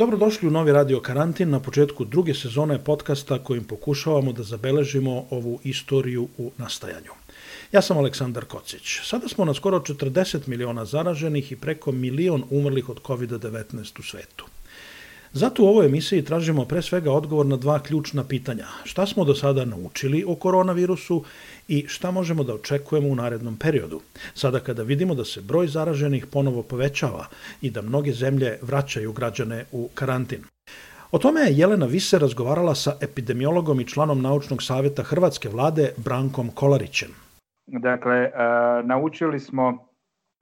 Dobrodošli u novi Radio Karantin na početku druge sezone podcasta kojim pokušavamo da zabeležimo ovu istoriju u nastajanju. Ja sam Aleksandar Kocić. Sada smo na skoro 40 miliona zaraženih i preko milion umrlih od COVID-19 u svetu. Zato u ovoj emisiji tražimo pre svega odgovor na dva ključna pitanja. Šta smo do sada naučili o koronavirusu i šta možemo da očekujemo u narednom periodu? Sada kada vidimo da se broj zaraženih ponovo povećava i da mnoge zemlje vraćaju građane u karantin. O tome je Jelena Vise razgovarala sa epidemiologom i članom Naučnog savjeta Hrvatske vlade Brankom Kolarićem. Dakle, e, naučili smo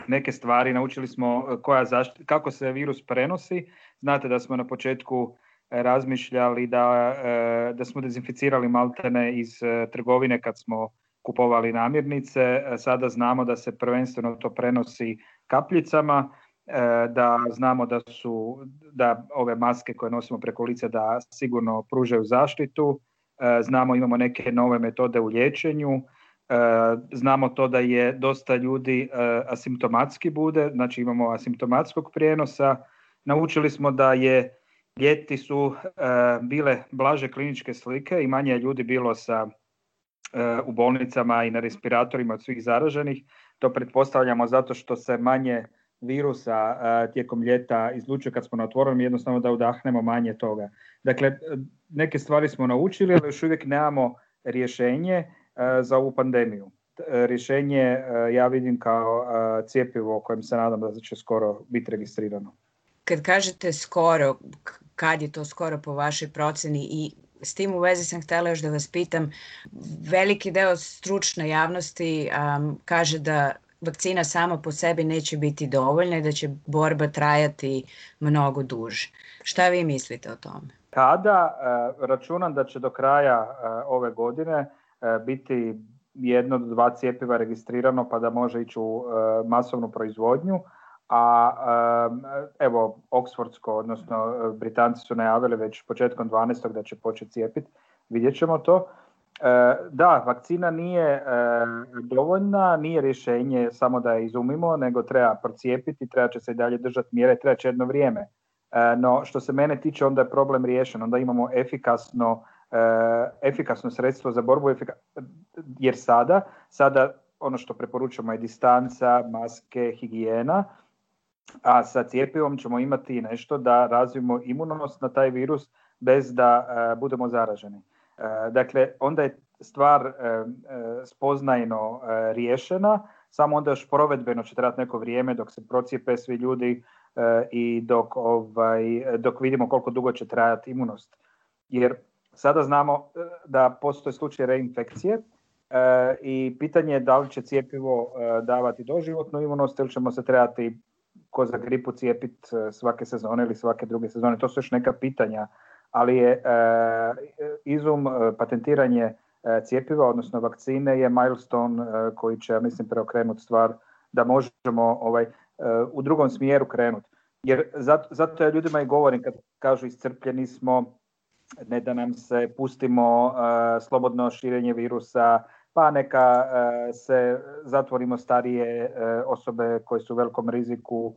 neke stvari, naučili smo e, koja kako se virus prenosi. Znate da smo na početku e, razmišljali da, e, da smo dezinficirali maltene iz trgovine kad smo kupovali namirnice. Sada znamo da se prvenstveno to prenosi kapljicama, da znamo da su da ove maske koje nosimo preko lica da sigurno pružaju zaštitu. Znamo imamo neke nove metode u liječenju E, znamo to da je dosta ljudi e, asimptomatski bude, znači imamo asimptomatskog prijenosa. Naučili smo da je ljeti su e, bile blaže kliničke slike i manje ljudi bilo sa u bolnicama i na respiratorima od svih zaraženih. To pretpostavljamo zato što se manje virusa tijekom ljeta izlučuje kad smo na otvorenom, jednostavno da udahnemo manje toga. Dakle, neke stvari smo naučili, ali još uvijek nemamo rješenje E, za ovu pandemiju. E, rješenje e, ja vidim kao cijepivo o kojem se nadam da će skoro biti registrirano. Kad kažete skoro, kad je to skoro po vašoj proceni i s tim u vezi sam htjela još da vas pitam, veliki deo stručne javnosti kaže da vakcina sama po sebi neće biti dovoljna i da će borba trajati mnogo duže. Šta vi mislite o tome? Kada računam da će do kraja ove godine E, biti jedno do dva cijepiva registrirano pa da može ići u e, masovnu proizvodnju, a e, evo Oksfordsko, odnosno Britanci su najavili već početkom 12. da će početi cijepiti, vidjet ćemo to. Da, vakcina nije dovoljna, nije rješenje samo da je izumimo, nego treba procijepiti, treba će se i dalje držati mjere, treba će jedno vrijeme. No što se mene tiče onda je problem riješen, onda imamo efikasno Eh, efikasno sredstvo za borbu, jer sada, sada ono što preporučamo je distanca, maske, higijena, a sa cijepivom ćemo imati nešto da razvijemo imunost na taj virus bez da eh, budemo zaraženi. Eh, dakle, onda je stvar spoznajno riješena, samo onda još provedbeno će trebati neko vrijeme dok se procijepe svi ljudi i dok, ovaj, dok vidimo koliko dugo će trajati imunost. Jer Sada znamo eh, da postoje slučaj reinfekcije eh, i pitanje je da li će cijepivo eh, davati doživotnu imunost ili ćemo se trebati ko za gripu cijepiti svake sezone ili svake druge sezone. To su još neka pitanja, ali je izum patentiranje cijepiva, odnosno vakcine, je milestone koji će, mislim, preokrenuti stvar da možemo ovaj, u drugom smjeru krenuti. Jer zato, zato ja ljudima i govorim kad kažu iscrpljeni smo, ne da nam se pustimo e, slobodno širenje virusa, pa neka e, se zatvorimo starije e, osobe koje su u velikom riziku,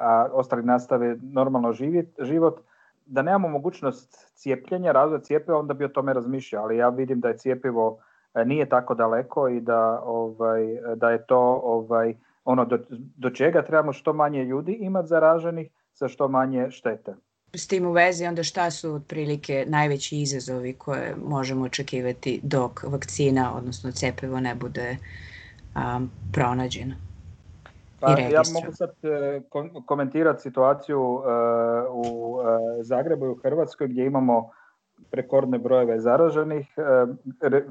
a ostali nastave normalno život. Da nemamo mogućnost cijepljenja, razvoja cijepe, onda bi o tome razmišljao, ali ja vidim da je cijepivo nije tako daleko i da, ovaj, da je to ovaj, ono do, do čega trebamo što manje ljudi imati zaraženih sa što manje štete. S tim u vezi onda šta su otprilike najveći izazovi koje možemo očekivati dok vakcina, odnosno cepivo ne bude um, Pa, ja mogu sad e, komentirati situaciju e, u e, Zagrebu i u Hrvatskoj gdje imamo rekordne brojeve zaraženih,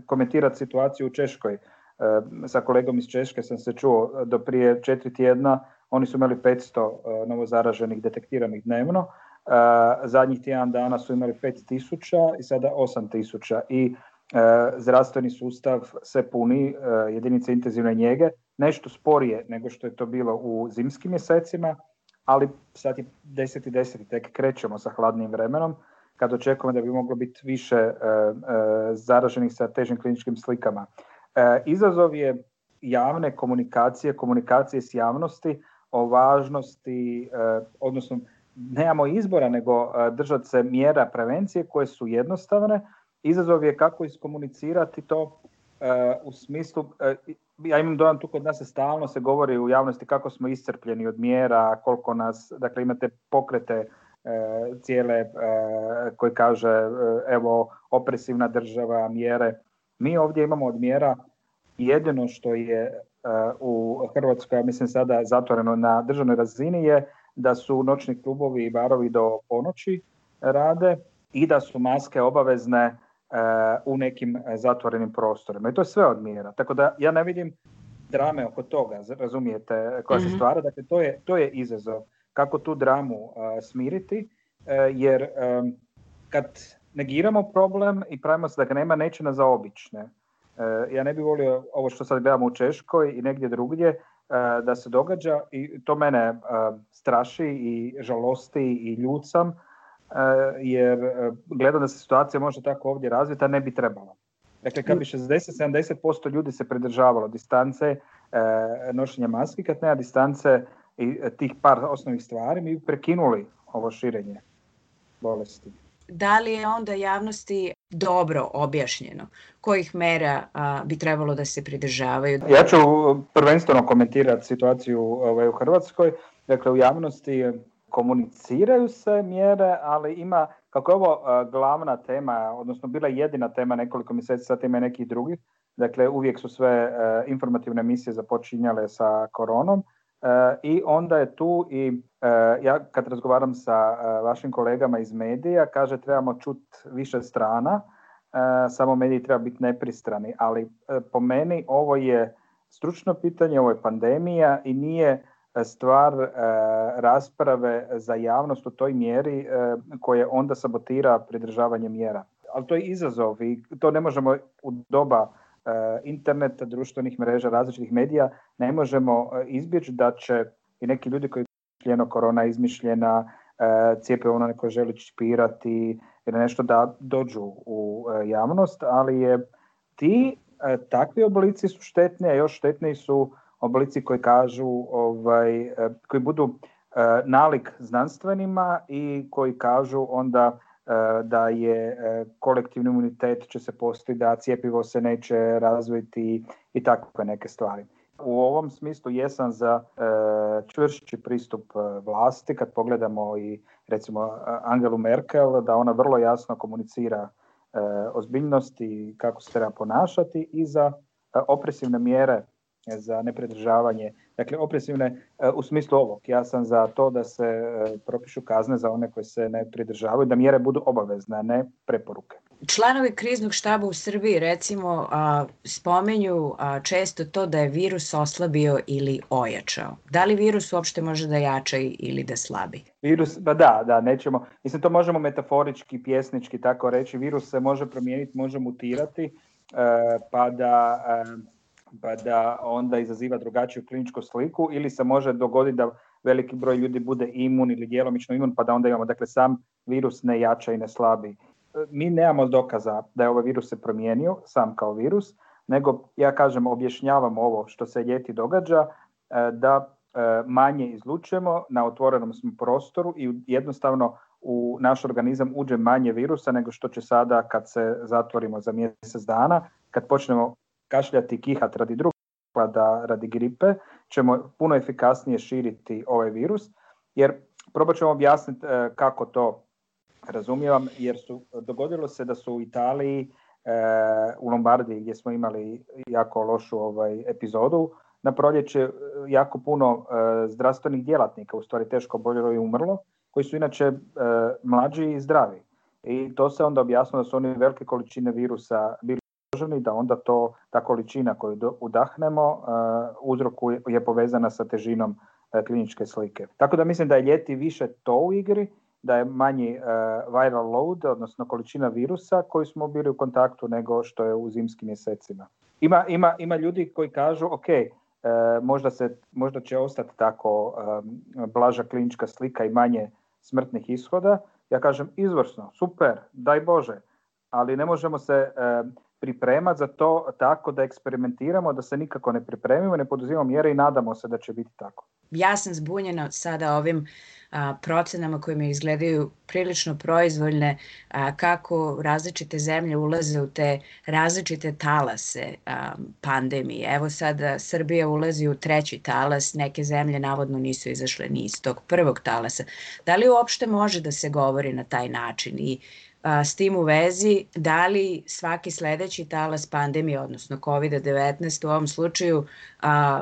komentirati situaciju u Češkoj. Sa kolegom iz Češke sam se čuo do prije četiri tjedna, oni su imali 500 novozaraženih detektiranih dnevno, Eh, zadnjih tjedan dana su imali 5000 i sada 8000 i eh, zdravstveni sustav se puni eh, jedinice intenzivne njege, nešto sporije nego što je to bilo u zimskim mjesecima, ali sad je 10.10. 10. tek krećemo sa hladnim vremenom, kad očekujemo da bi moglo biti više zaraženih sa težim kliničkim slikama. izazov je javne komunikacije, komunikacije s javnosti o važnosti, odnosno nemamo izbora nego e, držati se mjera prevencije koje su jednostavne. Izazov je kako iskomunicirati to e, u smislu, e, ja imam dojam tu kod nas se stalno se govori u javnosti kako smo iscrpljeni od mjera, koliko nas, dakle imate pokrete cijele koji kaže evo opresivna država, mjere. Mi ovdje imamo od mjera jedino što je u Hrvatskoj, ja mislim sada zatvoreno na državnoj razini je da su noćni klubovi i barovi do ponoći rade i da su maske obavezne e, u nekim e, zatvorenim prostorima. I to je sve od mjera. Tako da ja ne vidim drame oko toga, razumijete, e, koja se mhm. stvara. Dakle, to je, izazov. Kako tu dramu smiriti, jer kad negiramo problem i pravimo se da ga nema, neće nas zaobične. Ja ne bih volio ovo što sad gledamo u Češkoj i negdje drugdje, E, da se događa i to mene e, straši i žalosti i ljucam e, jer gledam da se situacija može tako ovdje razviti, a ne bi trebala. Dakle, kad bi 60-70% ljudi se pridržavalo distance nošenja maski, kad nema distance i tih par osnovnih stvari, mi bi prekinuli ovo širenje bolesti da li je onda javnosti dobro objašnjeno kojih mera bi trebalo da se pridržavaju? Ja ću prvenstveno komentirati situaciju ovaj, u Hrvatskoj. Dakle, u javnosti komuniciraju se mjere, ali ima, kako je ovo glavna tema, odnosno bila jedina tema nekoliko mjeseci, sad ima nekih drugih, dakle uvijek su sve e, informativne emisije započinjale sa koronom, E, I onda je tu i e, ja kad razgovaram sa e, vašim kolegama iz medija, kaže trebamo čut više strana, samo mediji treba biti nepristrani, ali po meni ovo je stručno pitanje, ovo je pandemija i nije stvar rasprave za javnost u toj mjeri koje onda sabotira pridržavanje mjera. Ali to je izazov i to ne možemo u doba E, interneta, društvenih mreža, različitih medija, ne možemo e, izbjeći da će i neki ljudi koji izmišljeno, korona izmišljena, e, cijepe ono neko želi čipirati ili nešto da dođu u javnost, ali je ti takvi oblici su štetni, a još štetniji su oblici koji kažu, ovaj, koji budu nalik znanstvenima i koji kažu onda Eh, da je eh, kolektivni imunitet će se posti, da cijepivo se neće razviti i takve neke stvari. U ovom smislu jesam za eh, čvršći pristup vlasti kad pogledamo i recimo Angelu Merkel da ona vrlo jasno komunicira ozbiljnost i kako se treba ponašati i za opresivne mjere za nepridržavanje, dakle opresivne e, u smislu ovog. Ja sam za to da se e, propišu kazne za one koji se ne pridržavaju, da mjere budu obavezne, a ne preporuke. Članovi kriznog štaba u Srbiji recimo spomenju često to da je virus oslabio ili ojačao. Da li virus uopšte može da jača ili da slabi? Virus, ba pa da, da, nećemo. Mislim, to možemo metaforički, pjesnički tako reći. Virus se može promijeniti, može mutirati, e, pa da pa da onda izaziva drugačiju kliničku sliku ili se može dogoditi da veliki broj ljudi bude imun ili djelomično imun pa da onda imamo dakle sam virus ne jača i ne slabi. Mi nemamo dokaza da je ovaj virus se promijenio sam kao virus, nego ja kažem objašnjavam ovo što se ljeti događa e, da e, manje izlučujemo, na otvorenom smo prostoru i jednostavno u naš organizam uđe manje virusa nego što će sada kad se zatvorimo za mjesec dana, kad počnemo kašljati, kihat radi drugog pa da radi gripe, ćemo puno efikasnije širiti ovaj virus, jer probat ćemo objasniti e, kako to razumijevam, jer su, dogodilo se da su u Italiji, e, u Lombardiji gdje smo imali jako lošu ovaj epizodu, na proljeće e, jako puno zdravstvenih djelatnika, u stvari teško oboljelo i umrlo, koji su inače mlađi i zdravi. I to se onda objasnilo da su oni velike količine virusa bili da onda to ta količina koju udahnemo e, uzrokuje je povezana sa težinom e, kliničke slike. Tako da mislim da je ljeti više to u igri, da je manji e, viral load, odnosno količina virusa koji smo bili u kontaktu nego što je u zimskim mjesecima. Ima, ima, ima ljudi koji kažu, ok, možda, se, možda će ostati tako blaža klinička slika i manje smrtnih ishoda. Ja kažem, izvrsno, super, daj Bože, ali ne možemo se pripremati za to tako da eksperimentiramo, da se nikako ne pripremimo, ne poduzimamo mjere i nadamo se da će biti tako. Ja sam zbunjena sada ovim a, procenama koje mi izgledaju prilično proizvoljne, kako različite zemlje ulaze u te različite talase a, pandemije. Evo sada Srbija ulazi u treći talas, neke zemlje navodno nisu izašle ni iz tog prvog talasa. Da li uopšte može da se govori na taj način i s tim u vezi, da li svaki sljedeći talas pandemije, odnosno COVID-19 u ovom slučaju,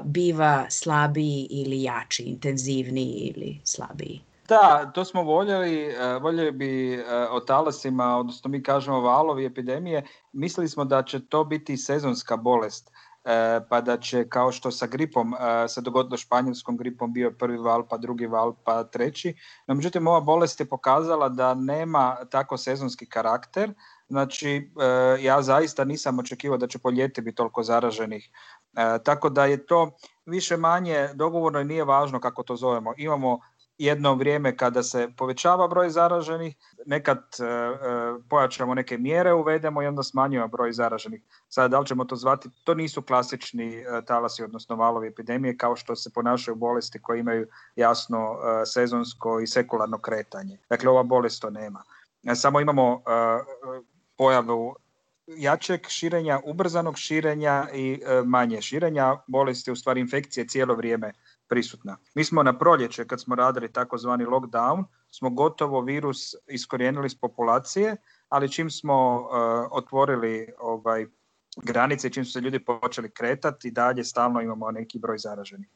biva slabiji ili jači, intenzivniji ili slabiji? Da, to smo voljeli, e, voljeli bi e, o talasima, odnosno mi kažemo valovi epidemije, mislili smo da će to biti sezonska bolest Eh, pa da će kao što sa gripom eh, se dogodilo španjolskom gripom bio prvi val pa drugi val pa treći no međutim ova bolest je pokazala da nema tako sezonski karakter znači eh, ja zaista nisam očekivao da će po ljeti biti toliko zaraženih tako da je to više manje dogovorno i nije važno kako to zovemo imamo jedno vrijeme kada se povećava broj zaraženih, nekad e, e, pojačamo neke mjere, uvedemo i onda smanjujemo broj zaraženih. Sada da li ćemo to zvati, to nisu klasični e, talasi, odnosno valovi epidemije, kao što se ponašaju bolesti koje imaju jasno sezonsko i sekularno kretanje. Dakle, ova bolest to nema. Samo imamo pojavu jačeg širenja, ubrzanog širenja i manje širenja. Bolesti, u stvari infekcije cijelo vrijeme prisutna. Mi smo na proljeće kad smo radili takozvani lockdown, smo gotovo virus iskorijenili s populacije, ali čim smo e, otvorili ovaj granice, čim su se ljudi počeli kretati, dalje stalno imamo neki broj zaraženih.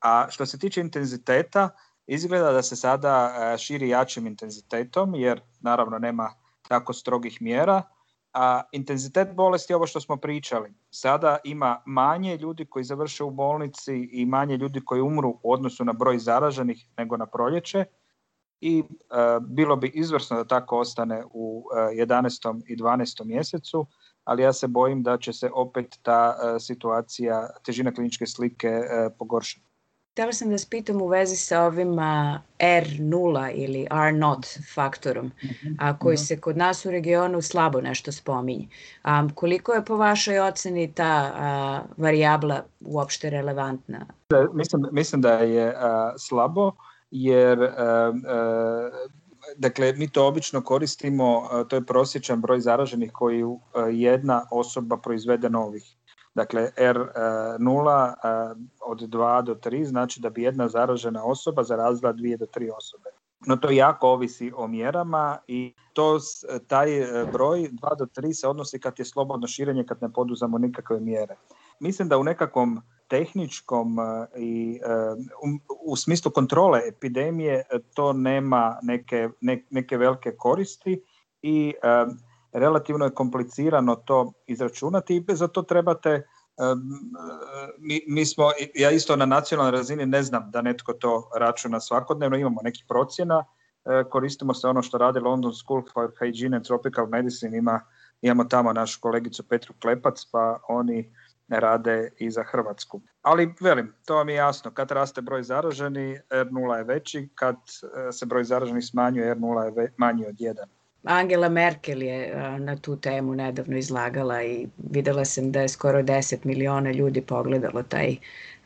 A što se tiče intenziteta, izgleda da se sada e, širi jačim intenzitetom, jer naravno nema tako strogih mjera, a intenzitet bolesti, ovo što smo pričali, sada ima manje ljudi koji završe u bolnici i manje ljudi koji umru u odnosu na broj zaraženih nego na proljeće i e, bilo bi izvrsno da tako ostane u e, 11. i 12. mjesecu, ali ja se bojim da će se opet ta e, situacija, težina kliničke slike e, pogoršati. Htjela sam da vas pitam u vezi sa ovim R0 ili R0 faktorom, mhm, a, koji se kod nas u regionu slabo nešto spominje. koliko je po vašoj oceni ta varijabla uopšte relevantna? mislim, da je slabo, jer dakle, mi to obično koristimo, to je prosječan broj zaraženih koji jedna osoba proizvede novih. Dakle, R0 e, e, od 2 do 3 znači da bi jedna zaražena osoba zarazila 2 do 3 osobe. No to jako ovisi o mjerama i to, e, taj broj 2 do 3 se odnosi kad je slobodno širenje, kad ne poduzamo nikakve mjere. Mislim da u nekakvom tehničkom i um, u smislu kontrole epidemije to nema neke, neke velike koristi i relativno je komplicirano to izračunati i za to trebate mi, smo, ja isto na nacionalnoj razini ne znam da netko to računa svakodnevno, imamo nekih procjena, e, koristimo se ono što radi London School for Hygiene and Tropical Medicine, ima, imamo tamo našu kolegicu Petru Klepac, pa oni rade i za Hrvatsku. Ali velim, to vam je jasno, kad raste broj zaraženi, R0 je veći, kad e, se broj zaraženi smanjuje, R0 je manji od 1. Angela Merkel je e, na tu temu nedavno izlagala i vidjela sam da je skoro 10 miliona ljudi pogledalo taj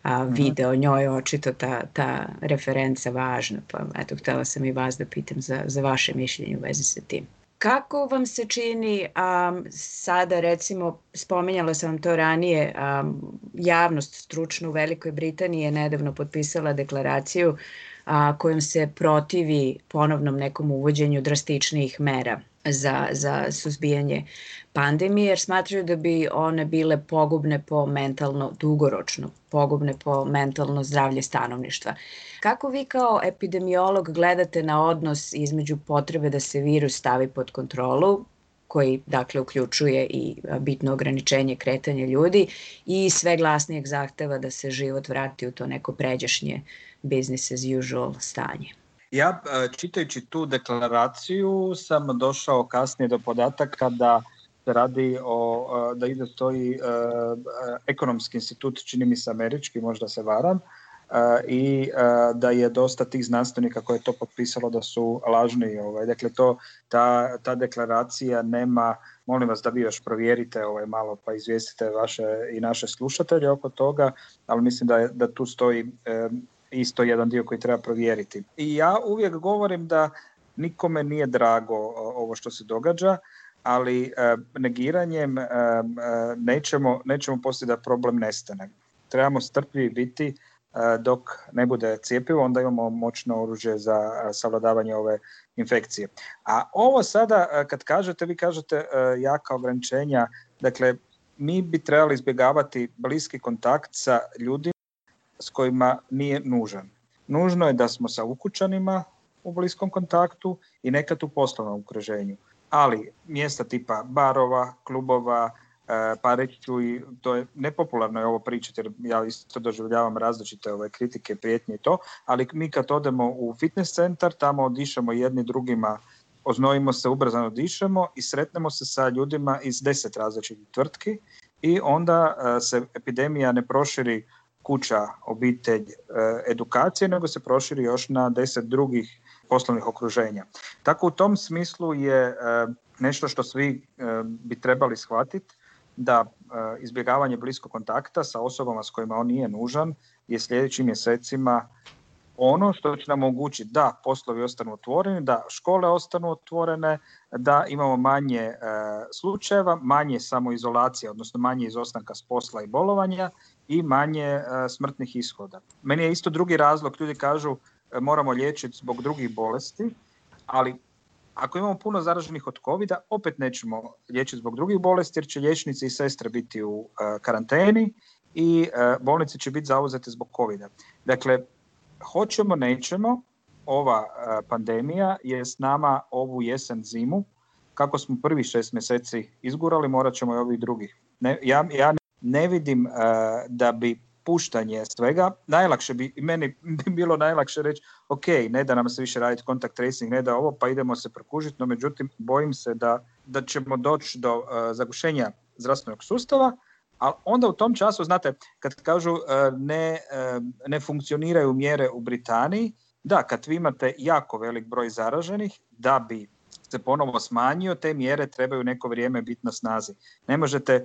mhm. video. Njoj je očito ta, ta referenca važna, pa eto, htela sam i vas da pitam za, za vaše mišljenje u vezi sa tim. Kako vam se čini a sada recimo, spominjala sam vam to ranije, javnost stručnu u Velikoj Britaniji je nedavno potpisala deklaraciju a, kojom se protivi ponovnom nekom uvođenju drastičnih mera za, za suzbijanje pandemije, jer smatraju da bi one bile pogubne po mentalno, dugoročno, pogubne po mentalno zdravlje stanovništva. Kako vi kao epidemiolog gledate na odnos između potrebe da se virus stavi pod kontrolu koji dakle uključuje i bitno ograničenje kretanja ljudi i sve glasnijeg zahteva da se život vrati u to neko pređašnje business as usual stanje. Ja čitajući tu deklaraciju sam došao kasnije do podataka da se radi o, da ide stoji ekonomski institut, čini mi se američki, možda se varam, i da je dosta tih znanstvenika koje je to potpisalo da su lažni. Ovaj. Dakle, to, ta, ta deklaracija nema, molim vas da vi još provjerite ovaj, malo pa izvijestite vaše i naše slušatelje oko toga, ali mislim da, da tu stoji isto jedan dio koji treba provjeriti. I ja uvijek govorim da nikome nije drago ovo što se događa, ali negiranjem nećemo, nećemo da problem nestane. Trebamo strpljivi biti, E, dok ne bude cijepivo, onda imamo moćno oružje za e, savladavanje ove infekcije. A ovo sada, e, kad kažete, vi kažete jaka ograničenja, dakle, mi bi trebali izbjegavati bliski kontakt sa ljudima s kojima nije nužan. Nužno je da smo sa ukućanima u bliskom kontaktu i nekad u poslovnom okruženju. Ali mjesta tipa barova, klubova, E, pa reći ću i to je nepopularno je ovo pričati jer ja isto doživljavam različite ove kritike, prijetnje i to, ali mi kad odemo u fitness centar tamo dišemo jedni drugima oznojimo se, ubrzano dišemo i sretnemo se sa ljudima iz deset različitih tvrtki i onda e, se epidemija ne proširi kuća, obitelj, e, edukacije, nego se proširi još na deset drugih poslovnih okruženja. Tako u tom smislu je nešto što svi bi trebali shvatiti da e, izbjegavanje bliskog kontakta sa osobama s kojima on nije nužan je sljedećim mjesecima ono što će nam omogućiti da poslovi ostanu otvoreni, da škole ostanu otvorene, da imamo manje e, slučajeva, manje samoizolacije, odnosno manje izostanka s posla i bolovanja i manje e, smrtnih ishoda. Meni je isto drugi razlog, ljudi kažu moramo liječiti zbog drugih bolesti, ali ako imamo puno zaraženih od covida, opet nećemo liječiti zbog drugih bolesti jer će liječnici i sestre biti u e, karanteni i e, bolnice će biti zauzete zbog covida. Dakle, hoćemo, nećemo, ova e, pandemija je s nama ovu jesen zimu. Kako smo prvi šest mjeseci izgurali, morat ćemo i ovih drugih. Ne, ja, ja ne vidim da bi puštanje svega, najlakše bi, meni bi bilo najlakše reći, ok, ne da nam se više raditi kontakt tracing, ne da ovo, pa idemo se prekužiti, no međutim, bojim se da, da ćemo doći do uh, zagušenja zdravstvenog sustava, ali onda u tom času, znate, kad kažu uh, ne, uh, ne funkcioniraju mjere u Britaniji, da, kad vi imate jako velik broj zaraženih, da bi se ponovo smanjio, te mjere trebaju neko vrijeme biti na snazi. Ne možete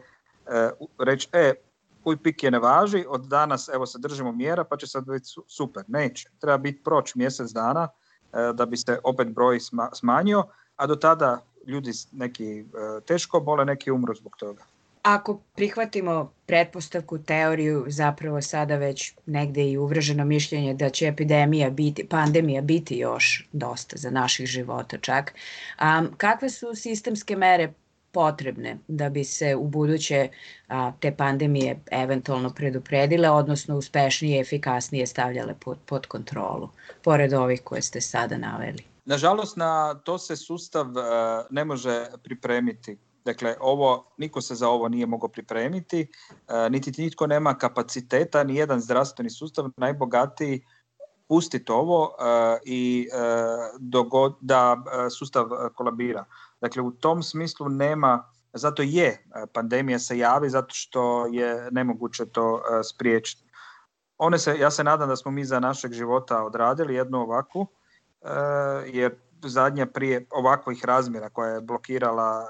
uh, reći, e, puj pik je ne važi, od danas evo se držimo mjera pa će sad biti super. Neće, treba biti proć mjesec dana e, da bi se opet broj smanjio, a do tada ljudi neki e, teško bole, neki umru zbog toga. Ako prihvatimo pretpostavku, teoriju, zapravo sada već negdje i uvreženo mišljenje da će epidemija biti, pandemija biti još dosta za naših života čak, kakve su sistemske mere potrebne da bi se u buduće te pandemije eventualno predupredile, odnosno uspešnije i efikasnije stavljale pod, kontrolu, pored ovih koje ste sada naveli? Nažalost, na to se sustav e, ne može pripremiti. Dakle, ovo, niko se za ovo nije mogao pripremiti, e, niti nitko nema kapaciteta, ni jedan zdravstveni sustav najbogatiji pustiti ovo e, i dogod, da sustav kolabira. Dakle, u tom smislu nema, zato je e, pandemija se javi, zato što je nemoguće to e, spriječiti. One se, ja se nadam da smo mi za našeg života odradili jednu ovakvu, e, jer zadnja prije ovakvih razmjera koja je blokirala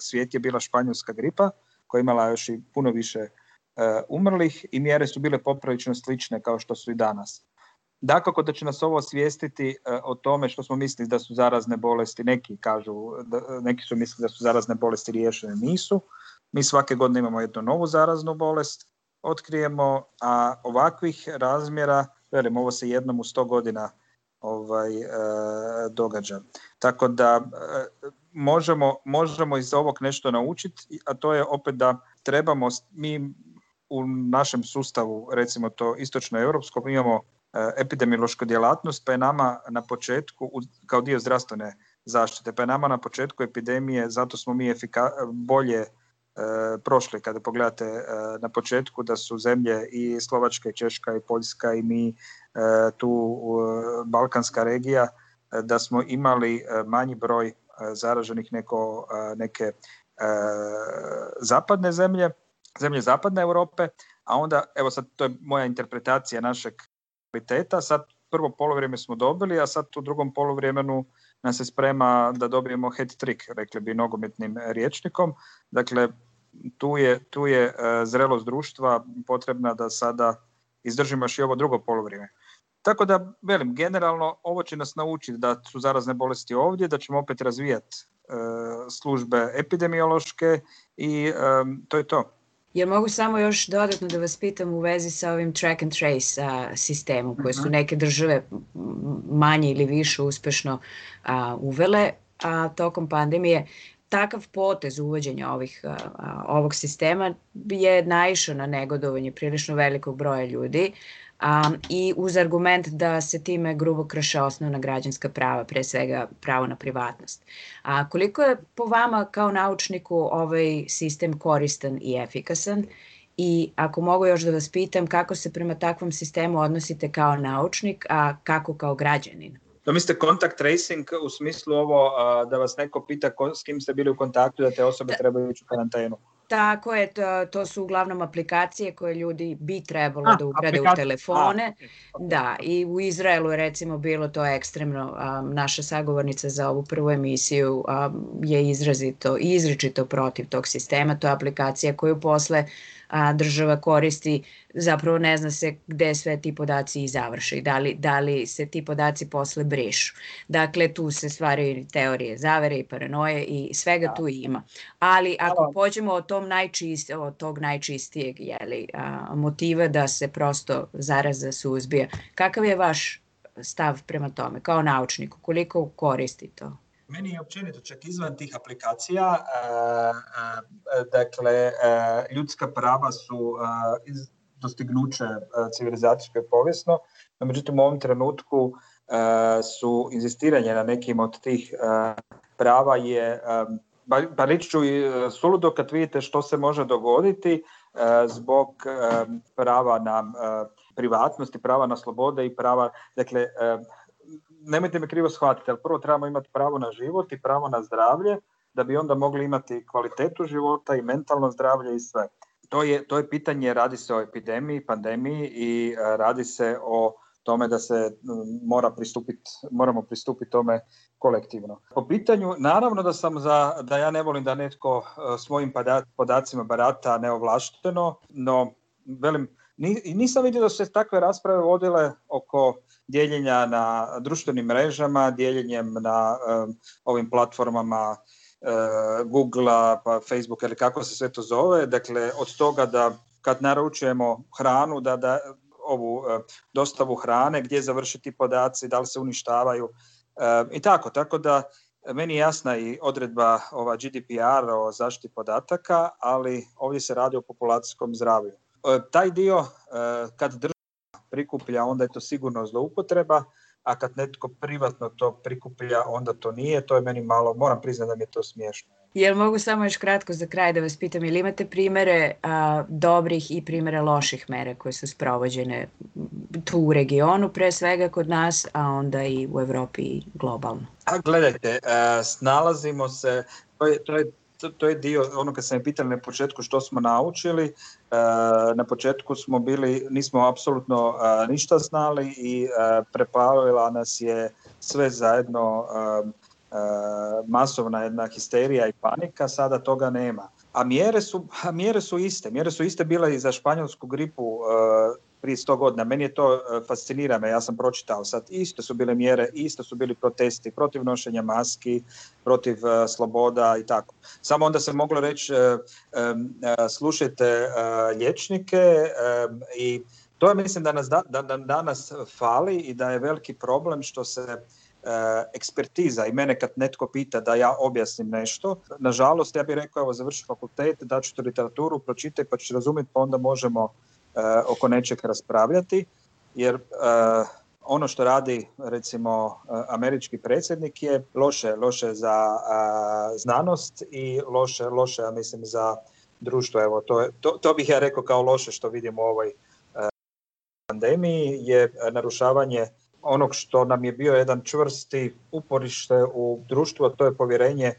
svijet je bila španjolska gripa, koja je imala još i puno više umrlih i mjere su bile poprilično slične kao što su i danas. Dakako da će nas ovo osvijestiti e, o tome što smo mislili da su zarazne bolesti, neki kažu, e, neki su mislili da su zarazne bolesti riješene, nisu. Mi svake godine imamo jednu novu zaraznu bolest, otkrijemo, a ovakvih razmjera, velim, ovo se jednom u sto godina ovaj, e, događa. Tako da možemo, možemo iz ovog nešto naučiti, a to je opet da trebamo, mi u našem sustavu, recimo to istočno-europskom, imamo Eh, epidemiološku djelatnost, pa je nama na početku, kao dio zdravstvene zaštite, pa je nama na početku epidemije, zato smo mi bolje eh, prošli kada pogledate eh, na početku da su zemlje i Slovačka i Češka i Poljska i mi tu Balkanska regija da smo imali manji broj zaraženih neko neke zapadne zemlje, zemlje zapadne Europe, a onda evo sad to je moja interpretacija našeg kvaliteta. Sad prvo polovrijeme smo dobili, a sad u drugom poluvremenu nam se sprema da dobijemo head trick rekli bi nogometnim riječnikom. Dakle, tu je, tu je e, zrelost društva potrebna da sada izdržimo još i ovo drugo polovrijeme. Tako da, velim, generalno ovo će nas naučiti da su zarazne bolesti ovdje, da ćemo opet razvijati e, službe epidemiološke i e, to je to. Jer mogu samo još dodatno da vas pitam u vezi sa ovim track and trace a, sistemom koje su mhm. neke države manje ili više uspešno uvele a, tokom pandemije. Takav potez uvođenja ovih, ovog sistema je naišao na negodovanje prilično velikog broja ljudi, i uz argument da se time grubo krše osnovna građanska prava, pre svega pravo na privatnost. A koliko je po vama kao naučniku ovaj sistem koristan i efikasan? I ako mogu još da vas pitam kako se prema takvom sistemu odnosite kao naučnik, a kako kao građanin? Da mislite kontakt tracing u smislu ovo da vas neko pita s kim ste bili u kontaktu da te osobe trebaju ići u karantenu? Tako je, to, su uglavnom aplikacije koje ljudi bi trebalo da ugrade u telefone. Da, i u Izraelu je recimo bilo to ekstremno. naša sagovornica za ovu prvu emisiju je izrazito izričito protiv tog sistema. To je aplikacija koju posle a država koristi, zapravo ne zna se gdje sve ti podaci i završe da li, da li se ti podaci posle brišu. Dakle, tu se stvaraju teorije zavere i paranoje i svega tu ima. Ali ako pođemo od, tom najčist, od tog najčistijeg jeli, motiva da se prosto zaraza suzbija, kakav je vaš stav prema tome kao naučniku? Koliko koristi to? meni je općenito čak izvan tih aplikacija, e, e, e, dakle, ljudska prava su dostignuće civilizacijsko i povijesno, no međutim u ovom trenutku su inzistiranje na nekim od tih prava je, pa reći ću suludo kad vidite što se može dogoditi zbog prava na privatnosti, prava na slobode i prava, dakle, nemojte me krivo shvatiti, ali prvo trebamo imati pravo na život i pravo na zdravlje, da bi onda mogli imati kvalitetu života i mentalno zdravlje i sve. To je, to je pitanje, radi se o epidemiji, pandemiji i e, radi se o tome da se mora pristupiti, moramo pristupiti tome kolektivno. Po pitanju, naravno da sam za, da ja ne volim da netko e, svojim podacima barata neovlašteno, no velim, nisam vidio da su se takve rasprave vodile oko dijeljenja na društvenim mrežama, dijeljenjem na ovim platformama eh, Google, pa Facebook ili kako se sve to zove. Dakle, od toga da kad naručujemo hranu, da, da ovu eh, dostavu hrane, gdje završiti podaci, da li se uništavaju eh, i tako. Tako da meni je jasna i odredba ova GDPR o zaštiti podataka, ali ovdje se radi o populacijskom zdravlju. Taj dio kad prikuplja, onda je to sigurno zloupotreba, a kad netko privatno to prikuplja, onda to nije. To je meni malo, moram priznati da mi je to smiješno. Jel mogu samo još kratko za kraj da vas pitam, jel imate primere dobrih i primere loših mere koje su sprovođene tu u regionu pre svega kod nas, a onda i u Europi globalno? A gledajte, a, e, snalazimo se, to je to, je dio, ono kad sam je pitali na početku što smo naučili, e, na početku smo bili, nismo apsolutno e, ništa znali i e, prepavila nas je sve zajedno masovna jedna histerija i panika, sada toga nema. A mjere su, a mjere su iste. Mjere su iste bile i za španjolsku gripu prije 100 godina. Meni je to e, fascinira ja sam pročitao sad. Isto su bile mjere, isto su bili protesti protiv nošenja maski, protiv e, sloboda i tako. Samo onda se moglo reći e, slušajte liječnike i to je mislim da nas danas fali i da je veliki problem što se ekspertiza i mene kad netko pita da ja objasnim nešto, nažalost ja bih rekao evo završi fakultet, daću tu literaturu, pročitaj pa ćeš razumjeti pa onda možemo Eh, oko nečeg raspravljati jer eh, ono što radi recimo eh, američki predsjednik je loše, loše za znanost i loše, loše ja mislim za društvo. Evo, to, je, to, to, bih ja rekao kao loše što vidimo u ovoj pandemiji je narušavanje onog što nam je bio jedan čvrsti uporište u društvu, a to je povjerenje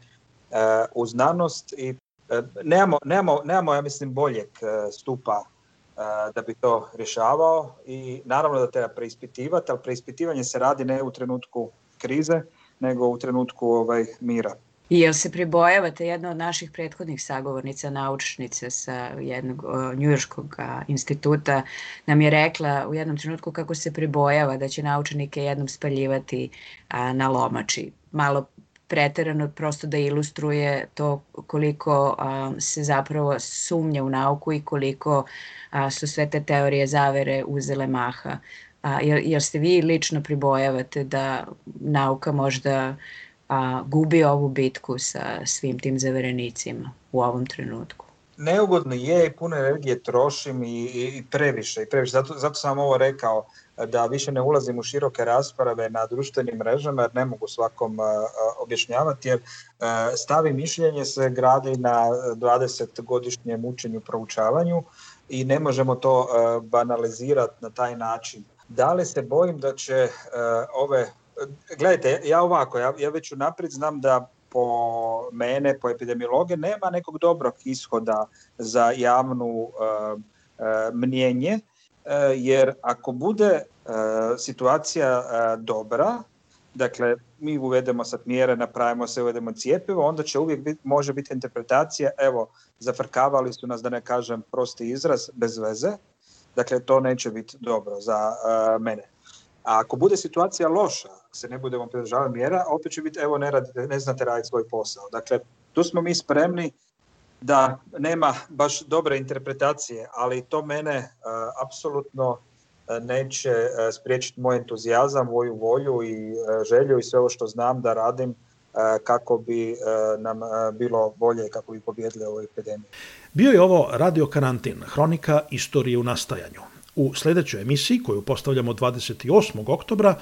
u znanost i nemamo, nemamo, nemamo, ja mislim, boljeg stupa Eh, da bi to rješavao i naravno da treba preispitivati, ali preispitivanje se radi ne u trenutku krize, nego u trenutku ovaj, mira. I jel se pribojavate jedna od naših prethodnih sagovornica, naučnice sa jednog eh, njujorskog instituta, nam je rekla u jednom trenutku kako se pribojava da će naučenike jednom spaljivati na lomači. Malo preterano prosto da ilustruje to koliko se zapravo sumnja u nauku i koliko a, su sve te teorije zavere uzele maha. A, jel, jel vi lično pribojavate da nauka možda gubi ovu bitku sa svim tim zaverenicima u ovom trenutku? neugodno je i puno energije trošim i, i previše. I previše. Zato, zato sam ovo rekao da više ne ulazim u široke rasprave na društvenim mrežama jer ne mogu svakom objašnjavati jer stavi mišljenje se gradi na 20-godišnjem učenju, proučavanju i ne možemo to banalizirati na taj način. Da li se bojim da će ove... Gledajte, ja ovako, ja, ja već unaprijed znam da po mene, po epidemiologe, nema nekog dobrog ishoda za javnu eh, eh, mnjenje, eh, jer ako bude situacija dobra, dakle mi uvedemo sad mjere, napravimo se, uvedemo cijepivo, onda će uvijek može biti interpretacija, evo, zafrkavali su nas, da ne kažem prosti izraz, bez veze, dakle to neće biti dobro za mene. A ako bude situacija loša, ako se ne budemo pridržavali mjera, opet će biti evo ne, radite, ne znate raditi svoj posao. Dakle, tu smo mi spremni da nema baš dobre interpretacije, ali to mene e, apsolutno e, neće e, spriječiti moj entuzijazam, moju volju i želju i sve ovo što znam da radim kako bi nam bilo bolje kako bi pobjedili ovoj epidemiji. Bio je ovo Radio Karantin, hronika istorije u nastajanju. U sljedećoj emisiji, koju postavljamo 28. oktobra,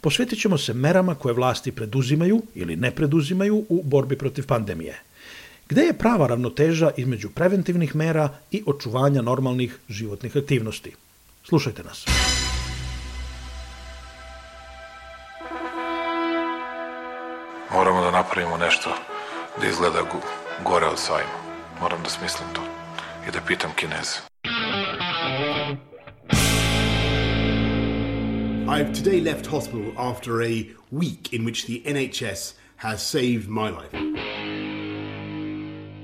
posvetit ćemo se merama koje vlasti preduzimaju ili ne preduzimaju u borbi protiv pandemije. Gde je prava ravnoteža između preventivnih mera i očuvanja normalnih životnih aktivnosti? Slušajte nas. Moramo da napravimo nešto da izgleda gore od sajma. Moram da smislim to i da pitam kineze. I've today left hospital after a week in which the NHS has saved my life.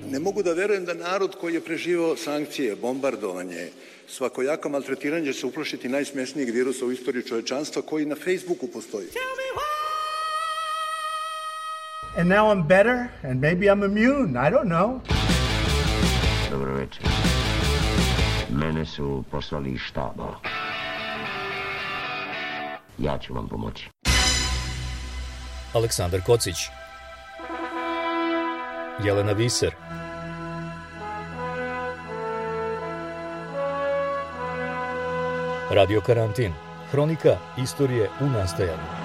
Ne mogu da verujem da narod koji je preživao sankcije, bombardovanje, svakojako maltretiranje će se uplašiti najsmesnijeg virusa u istoriji čovečanstva koji na Facebooku postoji. And now I'm better and maybe I'm immune, I don't know. Dobro večer. Mene su poslali iz štaba. ja ću vam pomoći. Aleksandar Kocić Jelena Viser Radio Karantin Hronika istorije u nastajanju